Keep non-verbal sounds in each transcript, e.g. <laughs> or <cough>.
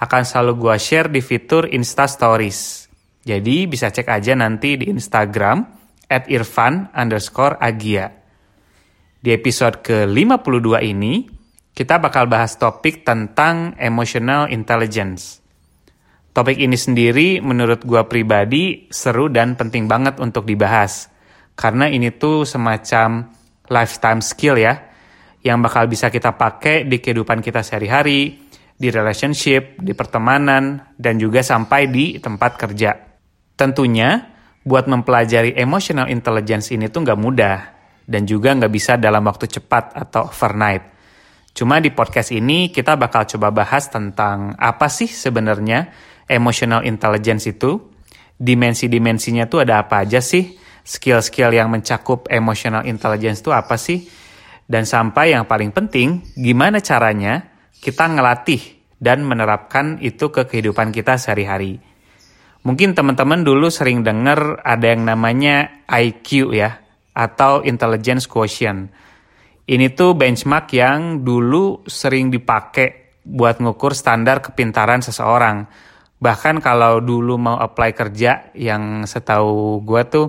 akan selalu gue share di fitur Insta Stories. Jadi bisa cek aja nanti di Instagram at irfan underscore agia. Di episode ke-52 ini, kita bakal bahas topik tentang emotional intelligence. Topik ini sendiri menurut gue pribadi seru dan penting banget untuk dibahas. Karena ini tuh semacam lifetime skill ya, yang bakal bisa kita pakai di kehidupan kita sehari-hari, di relationship, di pertemanan, dan juga sampai di tempat kerja. Tentunya, buat mempelajari emotional intelligence ini tuh nggak mudah, dan juga nggak bisa dalam waktu cepat atau overnight. Cuma di podcast ini kita bakal coba bahas tentang apa sih sebenarnya emotional intelligence itu, dimensi-dimensinya tuh ada apa aja sih, skill-skill yang mencakup emotional intelligence itu apa sih, dan sampai yang paling penting, gimana caranya kita ngelatih dan menerapkan itu ke kehidupan kita sehari-hari. Mungkin teman-teman dulu sering dengar ada yang namanya IQ ya, atau Intelligence Quotient. Ini tuh benchmark yang dulu sering dipakai buat ngukur standar kepintaran seseorang. Bahkan kalau dulu mau apply kerja yang setahu gue tuh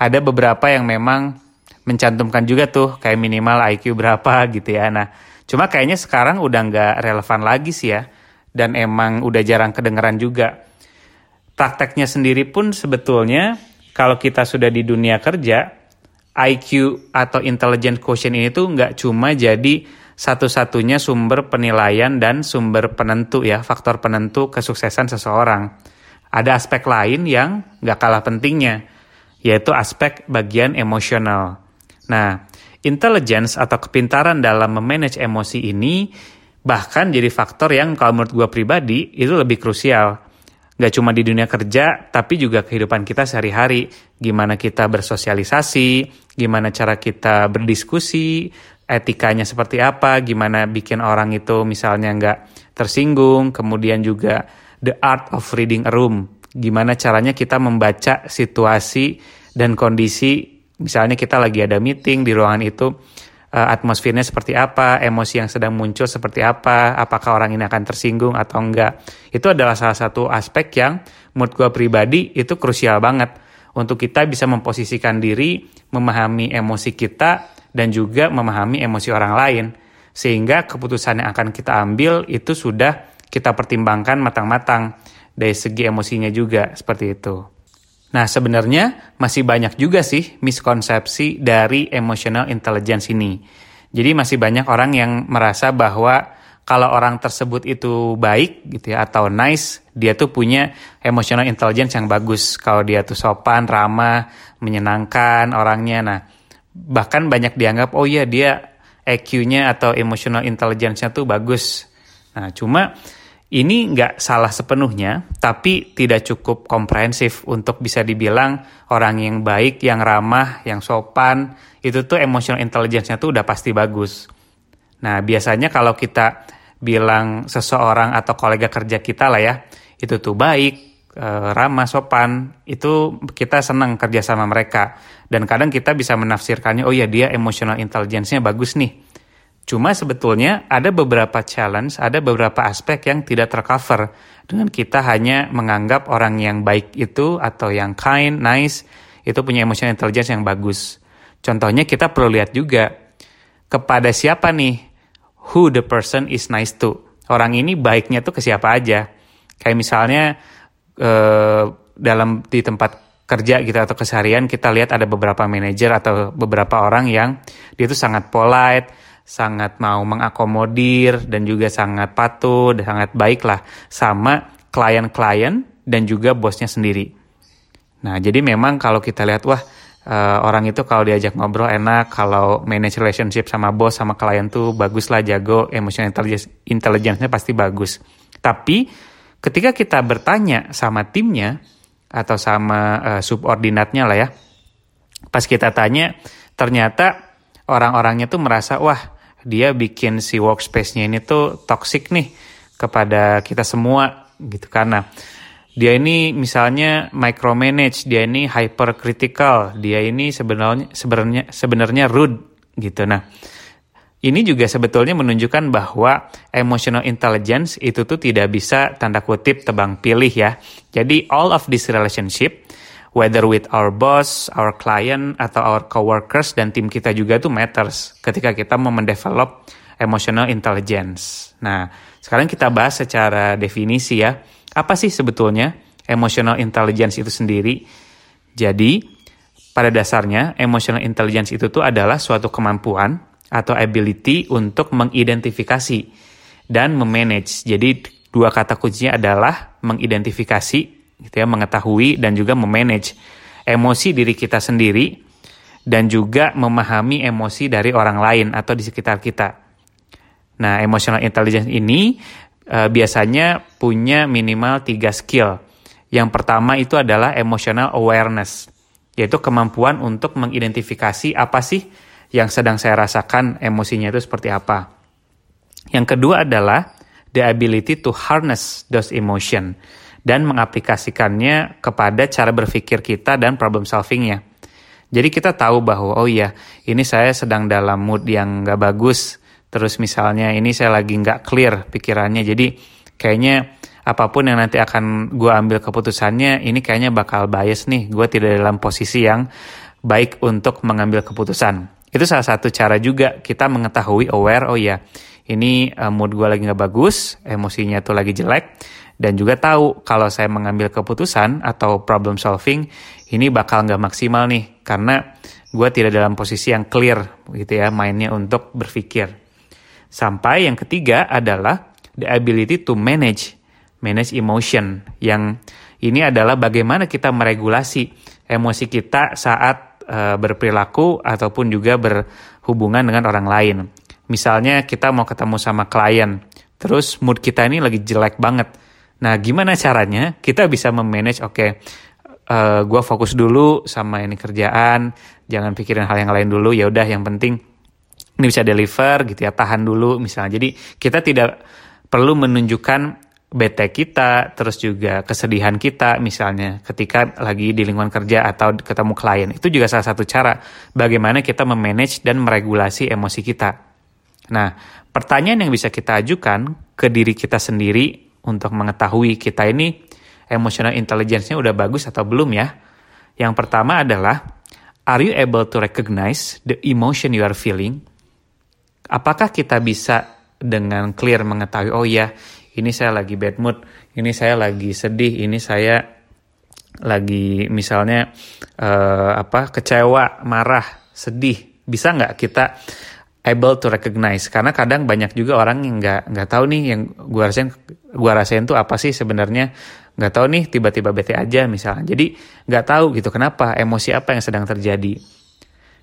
ada beberapa yang memang mencantumkan juga tuh kayak minimal IQ berapa gitu ya. Nah, Cuma kayaknya sekarang udah nggak relevan lagi sih ya. Dan emang udah jarang kedengeran juga. Prakteknya sendiri pun sebetulnya kalau kita sudah di dunia kerja, IQ atau intelligent quotient ini tuh nggak cuma jadi satu-satunya sumber penilaian dan sumber penentu ya, faktor penentu kesuksesan seseorang. Ada aspek lain yang nggak kalah pentingnya, yaitu aspek bagian emosional. Nah, intelligence atau kepintaran dalam memanage emosi ini bahkan jadi faktor yang kalau menurut gue pribadi itu lebih krusial. Gak cuma di dunia kerja, tapi juga kehidupan kita sehari-hari. Gimana kita bersosialisasi, gimana cara kita berdiskusi, etikanya seperti apa, gimana bikin orang itu misalnya nggak tersinggung, kemudian juga the art of reading a room, gimana caranya kita membaca situasi dan kondisi misalnya kita lagi ada meeting di ruangan itu uh, atmosfernya seperti apa, emosi yang sedang muncul seperti apa, apakah orang ini akan tersinggung atau enggak. Itu adalah salah satu aspek yang menurut gue pribadi itu krusial banget untuk kita bisa memposisikan diri, memahami emosi kita dan juga memahami emosi orang lain sehingga keputusan yang akan kita ambil itu sudah kita pertimbangkan matang-matang dari segi emosinya juga seperti itu. Nah, sebenarnya masih banyak juga sih miskonsepsi dari emotional intelligence ini. Jadi masih banyak orang yang merasa bahwa kalau orang tersebut itu baik gitu ya atau nice, dia tuh punya emotional intelligence yang bagus. Kalau dia tuh sopan, ramah, menyenangkan orangnya. Nah, bahkan banyak dianggap oh iya dia EQ-nya atau emotional intelligence-nya tuh bagus. Nah, cuma ini nggak salah sepenuhnya, tapi tidak cukup komprehensif untuk bisa dibilang orang yang baik, yang ramah, yang sopan, itu tuh emotional intelligence-nya tuh udah pasti bagus. Nah, biasanya kalau kita bilang seseorang atau kolega kerja kita lah ya, itu tuh baik, e, ramah, sopan, itu kita senang kerja sama mereka. Dan kadang kita bisa menafsirkannya, oh ya dia emotional intelligence-nya bagus nih Cuma sebetulnya ada beberapa challenge, ada beberapa aspek yang tidak tercover dengan kita hanya menganggap orang yang baik itu atau yang kind, nice, itu punya emotional intelligence yang bagus. Contohnya kita perlu lihat juga kepada siapa nih who the person is nice to. Orang ini baiknya tuh ke siapa aja. Kayak misalnya eh, dalam di tempat kerja gitu atau keseharian kita lihat ada beberapa manajer atau beberapa orang yang dia tuh sangat polite, sangat mau mengakomodir dan juga sangat patuh dan sangat baik lah sama klien-klien dan juga bosnya sendiri. Nah, jadi memang kalau kita lihat wah uh, orang itu kalau diajak ngobrol enak, kalau manage relationship sama bos sama klien tuh bagus lah jago, emotional intelligence intelligence-nya pasti bagus. Tapi ketika kita bertanya sama timnya atau sama uh, subordinatnya lah ya, pas kita tanya ternyata orang-orangnya tuh merasa wah dia bikin si workspace-nya ini tuh toxic nih kepada kita semua gitu karena dia ini misalnya micromanage, dia ini hypercritical, dia ini sebenarnya sebenarnya sebenarnya rude gitu. Nah, ini juga sebetulnya menunjukkan bahwa emotional intelligence itu tuh tidak bisa tanda kutip tebang pilih ya. Jadi all of this relationship whether with our boss, our client atau our coworkers dan tim kita juga tuh matters ketika kita mau mendevelop emotional intelligence. Nah, sekarang kita bahas secara definisi ya apa sih sebetulnya emotional intelligence itu sendiri? Jadi, pada dasarnya emotional intelligence itu tuh adalah suatu kemampuan atau ability untuk mengidentifikasi dan memanage. Jadi, dua kata kuncinya adalah mengidentifikasi, gitu ya, mengetahui dan juga memanage emosi diri kita sendiri dan juga memahami emosi dari orang lain atau di sekitar kita. Nah, emotional intelligence ini uh, biasanya punya minimal tiga skill. Yang pertama itu adalah emotional awareness, yaitu kemampuan untuk mengidentifikasi apa sih yang sedang saya rasakan emosinya itu seperti apa. Yang kedua adalah the ability to harness those emotion dan mengaplikasikannya kepada cara berpikir kita dan problem solvingnya. Jadi kita tahu bahwa oh iya ini saya sedang dalam mood yang gak bagus, terus misalnya ini saya lagi nggak clear pikirannya. Jadi kayaknya apa pun yang nanti akan gue ambil keputusannya ini kayaknya bakal bias nih. Gue tidak dalam posisi yang baik untuk mengambil keputusan. Itu salah satu cara juga kita mengetahui aware oh ya ini uh, mood gue lagi nggak bagus emosinya tuh lagi jelek dan juga tahu kalau saya mengambil keputusan atau problem solving ini bakal nggak maksimal nih karena gue tidak dalam posisi yang clear gitu ya mainnya untuk berpikir Sampai yang ketiga adalah the ability to manage, manage emotion. Yang ini adalah bagaimana kita meregulasi emosi kita saat uh, berperilaku ataupun juga berhubungan dengan orang lain. Misalnya kita mau ketemu sama klien, terus mood kita ini lagi jelek banget. Nah, gimana caranya kita bisa memanage? Oke, okay, uh, gue fokus dulu sama ini kerjaan, jangan pikirin hal yang lain dulu. Ya udah, yang penting ini bisa deliver gitu ya tahan dulu misalnya jadi kita tidak perlu menunjukkan bete kita terus juga kesedihan kita misalnya ketika lagi di lingkungan kerja atau ketemu klien itu juga salah satu cara bagaimana kita memanage dan meregulasi emosi kita nah pertanyaan yang bisa kita ajukan ke diri kita sendiri untuk mengetahui kita ini emotional intelligence-nya udah bagus atau belum ya? Yang pertama adalah are you able to recognize the emotion you are feeling? Apakah kita bisa dengan clear mengetahui oh ya ini saya lagi bad mood, ini saya lagi sedih, ini saya lagi misalnya uh, apa kecewa, marah, sedih, bisa nggak kita able to recognize? Karena kadang banyak juga orang yang nggak nggak tahu nih yang gua rasain gua rasain tuh apa sih sebenarnya nggak tahu nih tiba-tiba bete aja misalnya. Jadi nggak tahu gitu kenapa emosi apa yang sedang terjadi.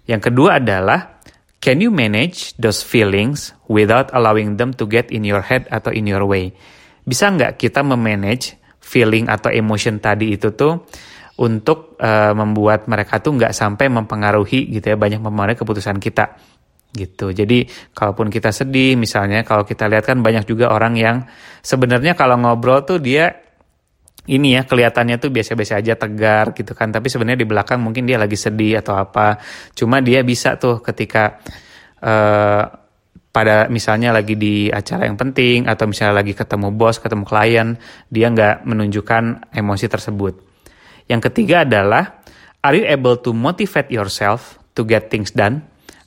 Yang kedua adalah Can you manage those feelings without allowing them to get in your head atau in your way? Bisa nggak kita memanage feeling atau emotion tadi itu tuh untuk uh, membuat mereka tuh nggak sampai mempengaruhi gitu ya banyak mempengaruhi keputusan kita gitu. Jadi kalaupun kita sedih misalnya kalau kita lihat kan banyak juga orang yang sebenarnya kalau ngobrol tuh dia ini ya kelihatannya tuh biasa-biasa aja tegar gitu kan. Tapi sebenarnya di belakang mungkin dia lagi sedih atau apa. Cuma dia bisa tuh ketika uh, pada misalnya lagi di acara yang penting atau misalnya lagi ketemu bos ketemu klien dia nggak menunjukkan emosi tersebut. Yang ketiga adalah are you able to motivate yourself to get things done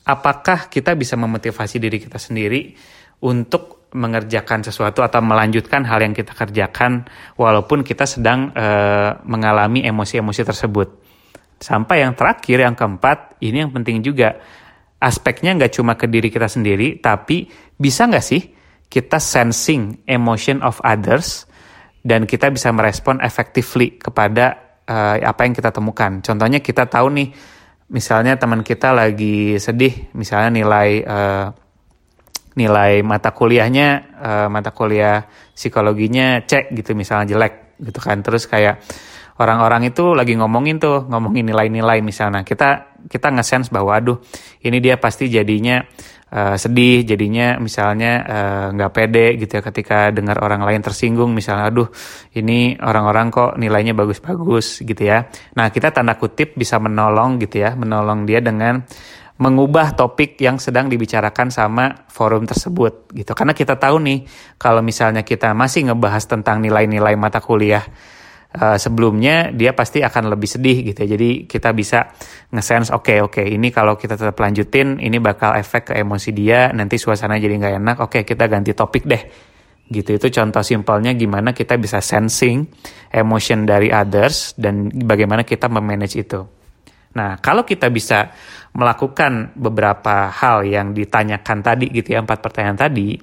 apakah kita bisa memotivasi diri kita sendiri untuk mengerjakan sesuatu atau melanjutkan hal yang kita kerjakan walaupun kita sedang e, mengalami emosi-emosi tersebut. Sampai yang terakhir yang keempat ini yang penting juga aspeknya nggak cuma ke diri kita sendiri tapi bisa nggak sih kita sensing emotion of others dan kita bisa merespon effectively kepada e, apa yang kita temukan. Contohnya kita tahu nih misalnya teman kita lagi sedih misalnya nilai e, nilai mata kuliahnya uh, mata kuliah psikologinya cek gitu misalnya jelek gitu kan. Terus kayak orang-orang itu lagi ngomongin tuh ngomongin nilai-nilai misalnya. Kita kita nge-sense bahwa aduh ini dia pasti jadinya uh, sedih jadinya misalnya eh, nggak uh, pede gitu ya ketika dengar orang lain tersinggung misalnya aduh ini orang-orang kok nilainya bagus-bagus gitu ya. Nah kita tanda kutip bisa menolong gitu ya menolong dia dengan mengubah topik yang sedang dibicarakan sama forum tersebut gitu. Karena kita tahu nih kalau misalnya kita masih ngebahas tentang nilai-nilai mata kuliah uh, sebelumnya dia pasti akan lebih sedih gitu ya. Jadi kita bisa ngesense oke okay, oke okay, ini kalau kita tetap lanjutin ini bakal efek ke emosi dia nanti suasana jadi nggak enak. Oke okay, kita ganti topik deh. Gitu itu contoh simpelnya gimana kita bisa sensing emotion dari others dan bagaimana kita memanage itu. Nah, kalau kita bisa melakukan beberapa hal yang ditanyakan tadi gitu ya, empat pertanyaan tadi,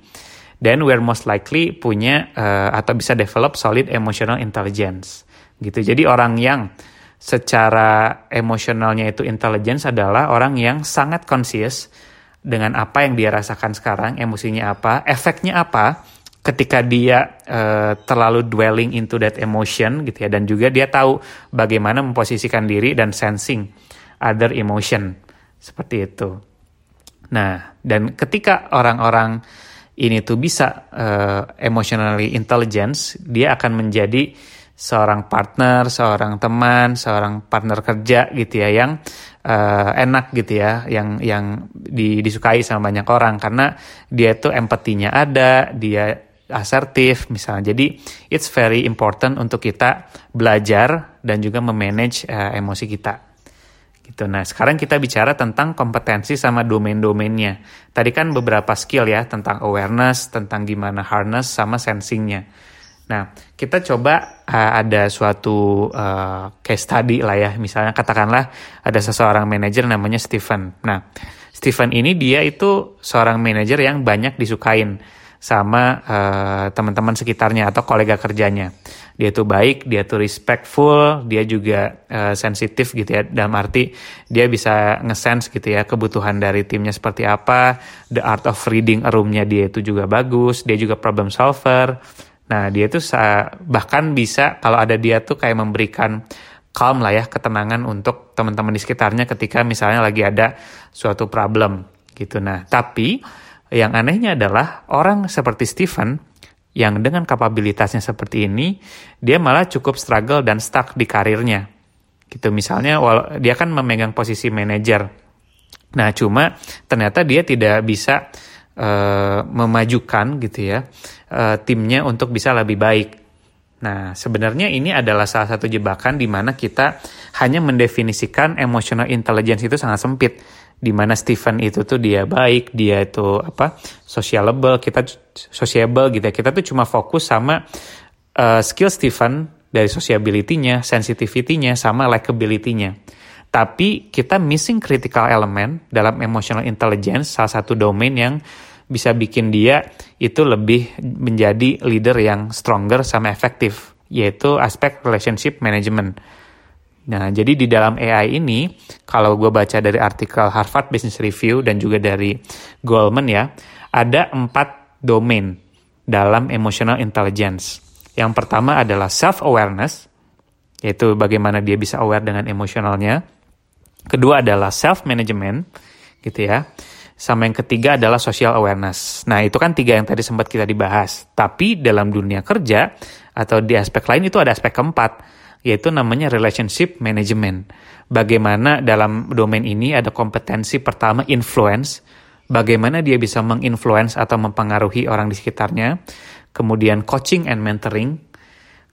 then we're most likely punya uh, atau bisa develop solid emotional intelligence gitu. Jadi orang yang secara emosionalnya itu intelligence adalah orang yang sangat conscious dengan apa yang dia rasakan sekarang, emosinya apa, efeknya apa ketika dia uh, terlalu dwelling into that emotion gitu ya dan juga dia tahu bagaimana memposisikan diri dan sensing other emotion seperti itu. Nah, dan ketika orang-orang ini tuh bisa uh, emotionally intelligence, dia akan menjadi seorang partner, seorang teman, seorang partner kerja gitu ya yang uh, enak gitu ya, yang yang di, disukai sama banyak orang karena dia tuh empatinya ada, dia asertif misalnya. Jadi it's very important untuk kita belajar dan juga memanage uh, emosi kita gitu. Nah, sekarang kita bicara tentang kompetensi sama domain-domainnya. Tadi kan beberapa skill ya tentang awareness, tentang gimana harness sama sensingnya. Nah, kita coba uh, ada suatu uh, case study lah ya. Misalnya katakanlah ada seseorang manajer namanya Stephen. Nah, Stephen ini dia itu seorang manajer yang banyak disukain sama uh, teman-teman sekitarnya atau kolega kerjanya dia tuh baik, dia tuh respectful, dia juga uh, sensitif gitu ya. Dalam arti dia bisa ngesense gitu ya kebutuhan dari timnya seperti apa, the art of reading roomnya dia itu juga bagus, dia juga problem solver. Nah dia tuh bahkan bisa kalau ada dia tuh kayak memberikan calm lah ya ketenangan untuk teman-teman di sekitarnya ketika misalnya lagi ada suatu problem gitu. Nah tapi yang anehnya adalah orang seperti Stephen yang dengan kapabilitasnya seperti ini, dia malah cukup struggle dan stuck di karirnya. Gitu misalnya, dia kan memegang posisi manajer. Nah, cuma ternyata dia tidak bisa uh, memajukan gitu ya uh, timnya untuk bisa lebih baik. Nah, sebenarnya ini adalah salah satu jebakan di mana kita hanya mendefinisikan emotional intelligence itu sangat sempit di mana Stephen itu tuh dia baik, dia itu apa sociable, kita sociable gitu ya. Kita tuh cuma fokus sama uh, skill Stephen dari sociability-nya, sensitivity-nya, sama likability-nya. Tapi kita missing critical element dalam emotional intelligence, salah satu domain yang bisa bikin dia itu lebih menjadi leader yang stronger sama efektif, yaitu aspek relationship management Nah, jadi di dalam AI ini, kalau gue baca dari artikel Harvard Business Review dan juga dari Goldman ya, ada empat domain dalam emotional intelligence. Yang pertama adalah self-awareness, yaitu bagaimana dia bisa aware dengan emosionalnya. Kedua adalah self-management, gitu ya. Sama yang ketiga adalah social awareness. Nah, itu kan tiga yang tadi sempat kita dibahas. Tapi dalam dunia kerja atau di aspek lain itu ada aspek keempat, yaitu namanya relationship management. Bagaimana dalam domain ini ada kompetensi pertama influence, bagaimana dia bisa menginfluence atau mempengaruhi orang di sekitarnya, kemudian coaching and mentoring,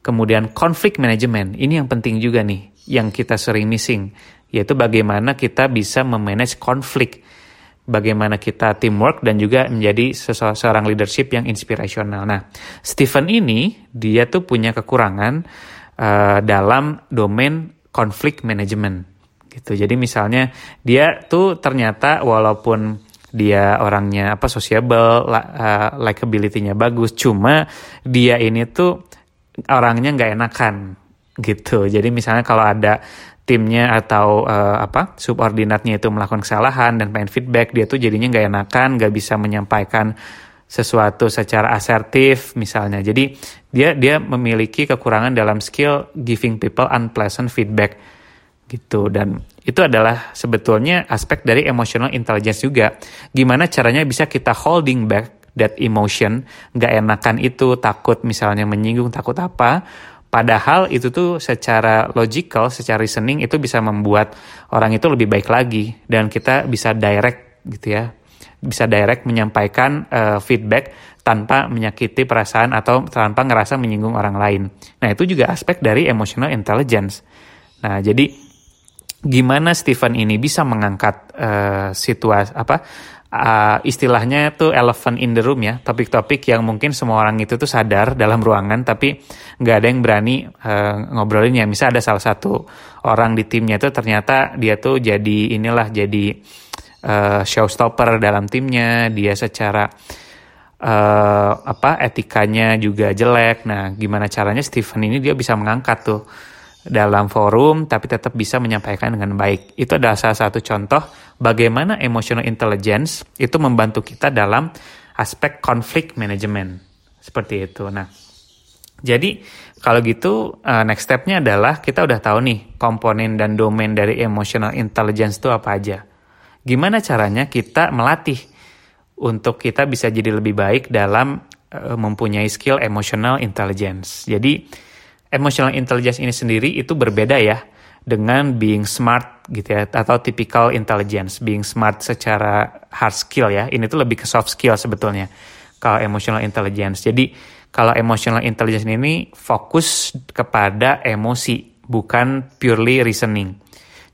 kemudian conflict management. Ini yang penting juga nih, yang kita sering missing, yaitu bagaimana kita bisa memanage konflik, bagaimana kita teamwork dan juga menjadi seseorang leadership yang inspirasional. Nah, Stephen ini dia tuh punya kekurangan uh, dalam domain konflik management gitu. Jadi misalnya dia tuh ternyata walaupun dia orangnya apa sociable, uh, likability-nya bagus, cuma dia ini tuh orangnya nggak enakan gitu. Jadi misalnya kalau ada timnya atau uh, apa subordinatnya itu melakukan kesalahan dan pengen feedback dia tuh jadinya nggak enakan nggak bisa menyampaikan sesuatu secara asertif misalnya. Jadi dia dia memiliki kekurangan dalam skill giving people unpleasant feedback gitu. Dan itu adalah sebetulnya aspek dari emotional intelligence juga. Gimana caranya bisa kita holding back that emotion nggak enakan itu takut misalnya menyinggung takut apa. Padahal itu tuh secara logical, secara reasoning itu bisa membuat orang itu lebih baik lagi dan kita bisa direct gitu ya. Bisa direct menyampaikan uh, feedback tanpa menyakiti perasaan atau tanpa ngerasa menyinggung orang lain. Nah, itu juga aspek dari emotional intelligence. Nah, jadi gimana Stephen ini bisa mengangkat uh, situasi apa uh, istilahnya tuh elephant in the room ya, topik-topik yang mungkin semua orang itu tuh sadar dalam ruangan tapi nggak ada yang berani uh, ngobrolinnya. Misal ada salah satu orang di timnya itu ternyata dia tuh jadi inilah jadi uh, showstopper dalam timnya, dia secara uh, apa etikanya juga jelek. Nah, gimana caranya Stephen ini dia bisa mengangkat tuh dalam forum tapi tetap bisa menyampaikan dengan baik. Itu adalah salah satu contoh bagaimana emotional intelligence itu membantu kita dalam aspek konflik management. Seperti itu. Nah, jadi kalau gitu uh, next stepnya adalah kita udah tahu nih komponen dan domain dari emotional intelligence itu apa aja. Gimana caranya kita melatih untuk kita bisa jadi lebih baik dalam uh, mempunyai skill emotional intelligence. Jadi emotional intelligence ini sendiri itu berbeda ya dengan being smart gitu ya atau typical intelligence being smart secara hard skill ya. Ini tuh lebih ke soft skill sebetulnya kalau emotional intelligence. Jadi kalau emotional intelligence ini fokus kepada emosi bukan purely reasoning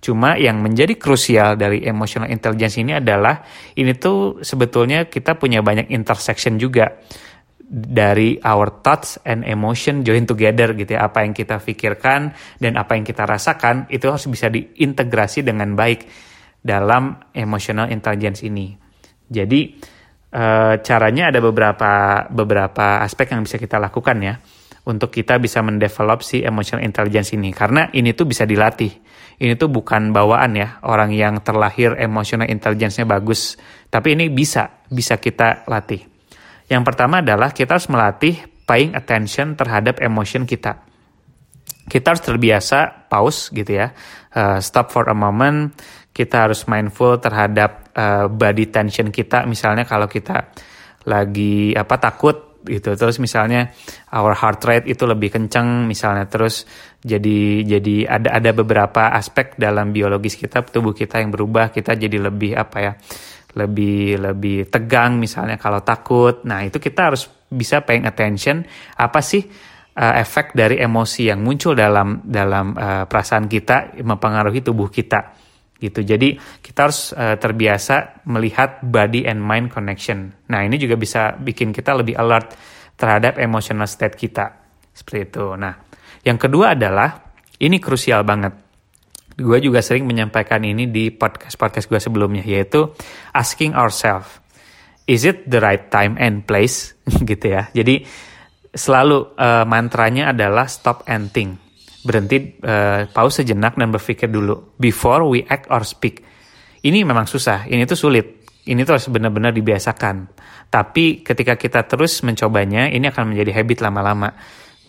cuma yang menjadi krusial dari emotional intelligence ini adalah ini tuh sebetulnya kita punya banyak intersection juga dari our thoughts and emotion join together gitu ya. Apa yang kita pikirkan dan apa yang kita rasakan itu harus bisa diintegrasi dengan baik dalam emotional intelligence ini. Jadi e, caranya ada beberapa beberapa aspek yang bisa kita lakukan ya untuk kita bisa mendevelop si emotional intelligence ini karena ini tuh bisa dilatih ini tuh bukan bawaan ya orang yang terlahir emotional intelligence-nya bagus tapi ini bisa bisa kita latih yang pertama adalah kita harus melatih paying attention terhadap emotion kita. Kita harus terbiasa pause gitu ya, uh, stop for a moment. Kita harus mindful terhadap uh, body tension kita. Misalnya kalau kita lagi apa takut gitu, terus misalnya our heart rate itu lebih kencang, misalnya terus jadi jadi ada ada beberapa aspek dalam biologis kita, tubuh kita yang berubah, kita jadi lebih apa ya? lebih lebih tegang misalnya kalau takut. Nah, itu kita harus bisa paying attention apa sih uh, efek dari emosi yang muncul dalam dalam uh, perasaan kita mempengaruhi tubuh kita gitu. Jadi kita harus uh, terbiasa melihat body and mind connection. Nah, ini juga bisa bikin kita lebih alert terhadap emotional state kita. Seperti itu. Nah, yang kedua adalah ini krusial banget gue juga sering menyampaikan ini di podcast-podcast gue sebelumnya, yaitu asking ourselves, is it the right time and place? <laughs> gitu ya. Jadi selalu uh, mantranya adalah stop and think. Berhenti, uh, pause sejenak dan berpikir dulu. Before we act or speak. Ini memang susah, ini tuh sulit. Ini tuh harus benar-benar dibiasakan. Tapi ketika kita terus mencobanya, ini akan menjadi habit lama-lama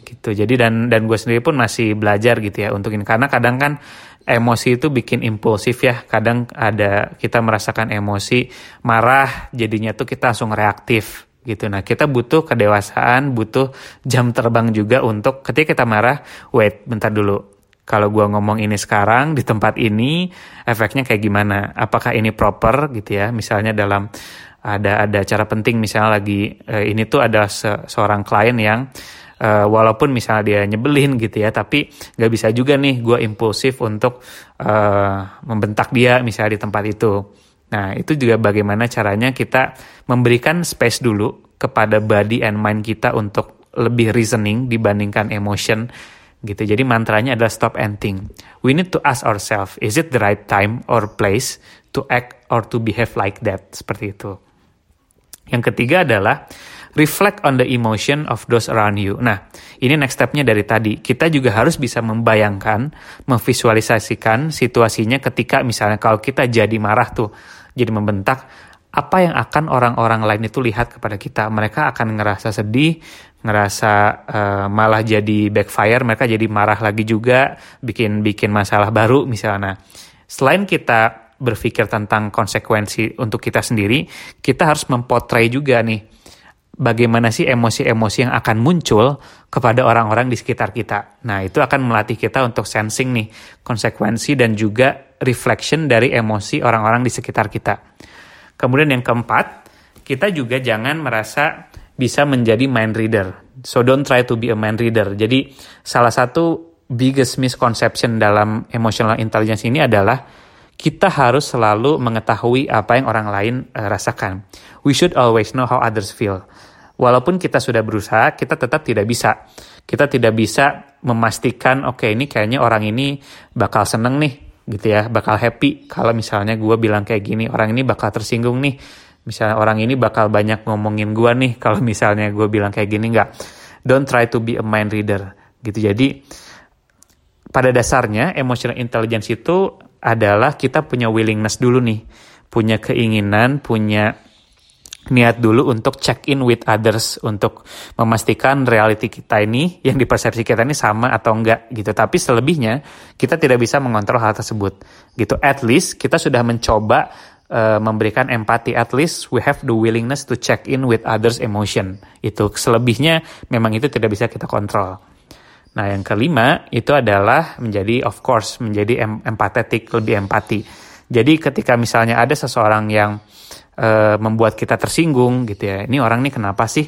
gitu jadi dan dan gue sendiri pun masih belajar gitu ya untuk ini karena kadang kan emosi itu bikin impulsif ya. Kadang ada kita merasakan emosi marah, jadinya tuh kita langsung reaktif gitu. Nah, kita butuh kedewasaan, butuh jam terbang juga untuk ketika kita marah, wait, bentar dulu. Kalau gua ngomong ini sekarang di tempat ini, efeknya kayak gimana? Apakah ini proper gitu ya? Misalnya dalam ada ada cara penting misalnya lagi eh, ini tuh ada se seorang klien yang uh, walaupun misalnya dia nyebelin gitu ya tapi nggak bisa juga nih gue impulsif untuk uh, membentak dia misalnya di tempat itu nah itu juga bagaimana caranya kita memberikan space dulu kepada body and mind kita untuk lebih reasoning dibandingkan emotion gitu jadi mantranya adalah stop and think we need to ask ourselves is it the right time or place to act or to behave like that seperti itu yang ketiga adalah reflect on the emotion of those around you. Nah, ini next stepnya dari tadi. Kita juga harus bisa membayangkan, memvisualisasikan situasinya ketika misalnya kalau kita jadi marah tuh, jadi membentak, apa yang akan orang-orang lain itu lihat kepada kita. Mereka akan ngerasa sedih, ngerasa uh, malah jadi backfire, mereka jadi marah lagi juga, bikin bikin masalah baru misalnya. Selain kita berpikir tentang konsekuensi untuk kita sendiri, kita harus mempotray juga nih bagaimana sih emosi-emosi yang akan muncul kepada orang-orang di sekitar kita. Nah, itu akan melatih kita untuk sensing nih konsekuensi dan juga reflection dari emosi orang-orang di sekitar kita. Kemudian yang keempat, kita juga jangan merasa bisa menjadi mind reader. So don't try to be a mind reader. Jadi salah satu biggest misconception dalam emotional intelligence ini adalah kita harus selalu mengetahui apa yang orang lain uh, rasakan. We should always know how others feel. Walaupun kita sudah berusaha, kita tetap tidak bisa. Kita tidak bisa memastikan, oke okay, ini kayaknya orang ini bakal seneng nih, gitu ya, bakal happy. Kalau misalnya gue bilang kayak gini, orang ini bakal tersinggung nih. Misalnya orang ini bakal banyak ngomongin gue nih, kalau misalnya gue bilang kayak gini, nggak. Don't try to be a mind reader, gitu. Jadi, pada dasarnya emotional intelligence itu adalah kita punya willingness dulu nih, punya keinginan, punya niat dulu untuk check in with others untuk memastikan reality kita ini yang dipersepsi kita ini sama atau enggak gitu. Tapi selebihnya kita tidak bisa mengontrol hal tersebut gitu. At least kita sudah mencoba uh, memberikan empati. At least we have the willingness to check in with others emotion itu selebihnya memang itu tidak bisa kita kontrol. Nah, yang kelima itu adalah menjadi of course menjadi em empatetik, lebih empati. Jadi ketika misalnya ada seseorang yang uh, membuat kita tersinggung gitu ya. Ini orang ini kenapa sih?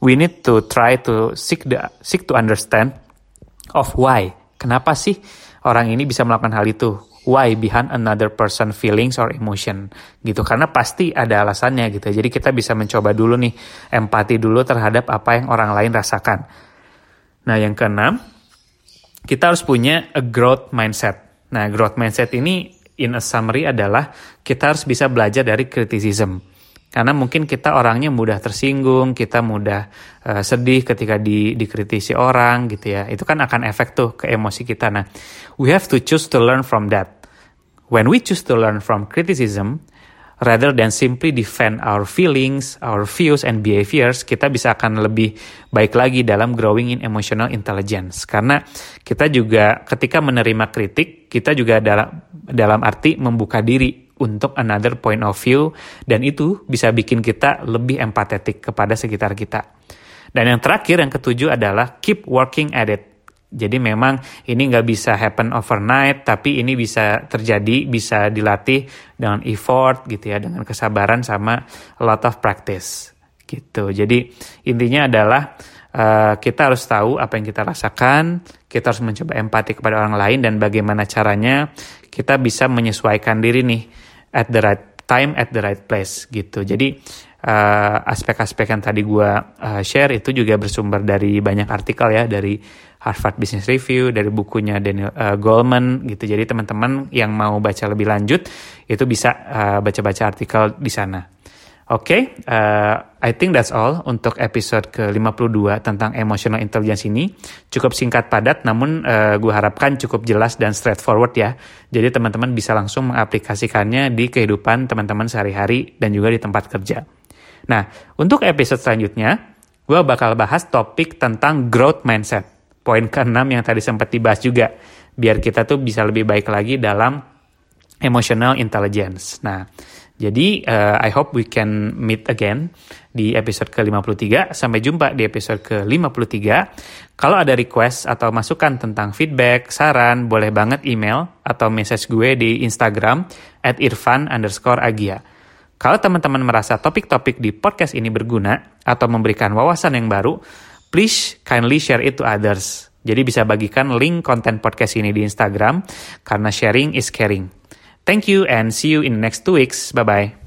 We need to try to seek the seek to understand of why. Kenapa sih orang ini bisa melakukan hal itu? Why behind another person feelings or emotion gitu karena pasti ada alasannya gitu. Jadi kita bisa mencoba dulu nih empati dulu terhadap apa yang orang lain rasakan Nah, yang keenam, kita harus punya a growth mindset. Nah, growth mindset ini in a summary adalah kita harus bisa belajar dari criticism. Karena mungkin kita orangnya mudah tersinggung, kita mudah uh, sedih ketika di, dikritisi orang gitu ya. Itu kan akan efek tuh ke emosi kita. Nah, we have to choose to learn from that. When we choose to learn from criticism, rather than simply defend our feelings, our views and behaviors, kita bisa akan lebih baik lagi dalam growing in emotional intelligence. Karena kita juga ketika menerima kritik, kita juga dalam dalam arti membuka diri untuk another point of view dan itu bisa bikin kita lebih empatetik kepada sekitar kita. Dan yang terakhir yang ketujuh adalah keep working at it. Jadi memang ini nggak bisa happen overnight, tapi ini bisa terjadi, bisa dilatih dengan effort gitu ya, dengan kesabaran sama a lot of practice gitu. Jadi intinya adalah uh, kita harus tahu apa yang kita rasakan, kita harus mencoba empati kepada orang lain dan bagaimana caranya kita bisa menyesuaikan diri nih at the right time at the right place gitu. Jadi uh, aspek-aspek yang tadi gue uh, share itu juga bersumber dari banyak artikel ya dari Harvard Business Review, dari bukunya Daniel uh, Goleman gitu. Jadi teman-teman yang mau baca lebih lanjut itu bisa uh, baca-baca artikel di sana. Oke, okay, uh, I think that's all untuk episode ke-52 tentang emotional intelligence ini. Cukup singkat padat, namun uh, gue harapkan cukup jelas dan straightforward ya. Jadi teman-teman bisa langsung mengaplikasikannya di kehidupan teman-teman sehari-hari dan juga di tempat kerja. Nah, untuk episode selanjutnya, gue bakal bahas topik tentang growth mindset poin ke-6 yang tadi sempat dibahas juga biar kita tuh bisa lebih baik lagi dalam emotional intelligence. Nah, jadi uh, I hope we can meet again di episode ke-53. Sampai jumpa di episode ke-53. Kalau ada request atau masukan tentang feedback, saran, boleh banget email atau message gue di Instagram at irfan underscore agia. Kalau teman-teman merasa topik-topik di podcast ini berguna atau memberikan wawasan yang baru, please kindly share it to others. Jadi bisa bagikan link konten podcast ini di Instagram karena sharing is caring. Thank you and see you in the next two weeks. Bye bye.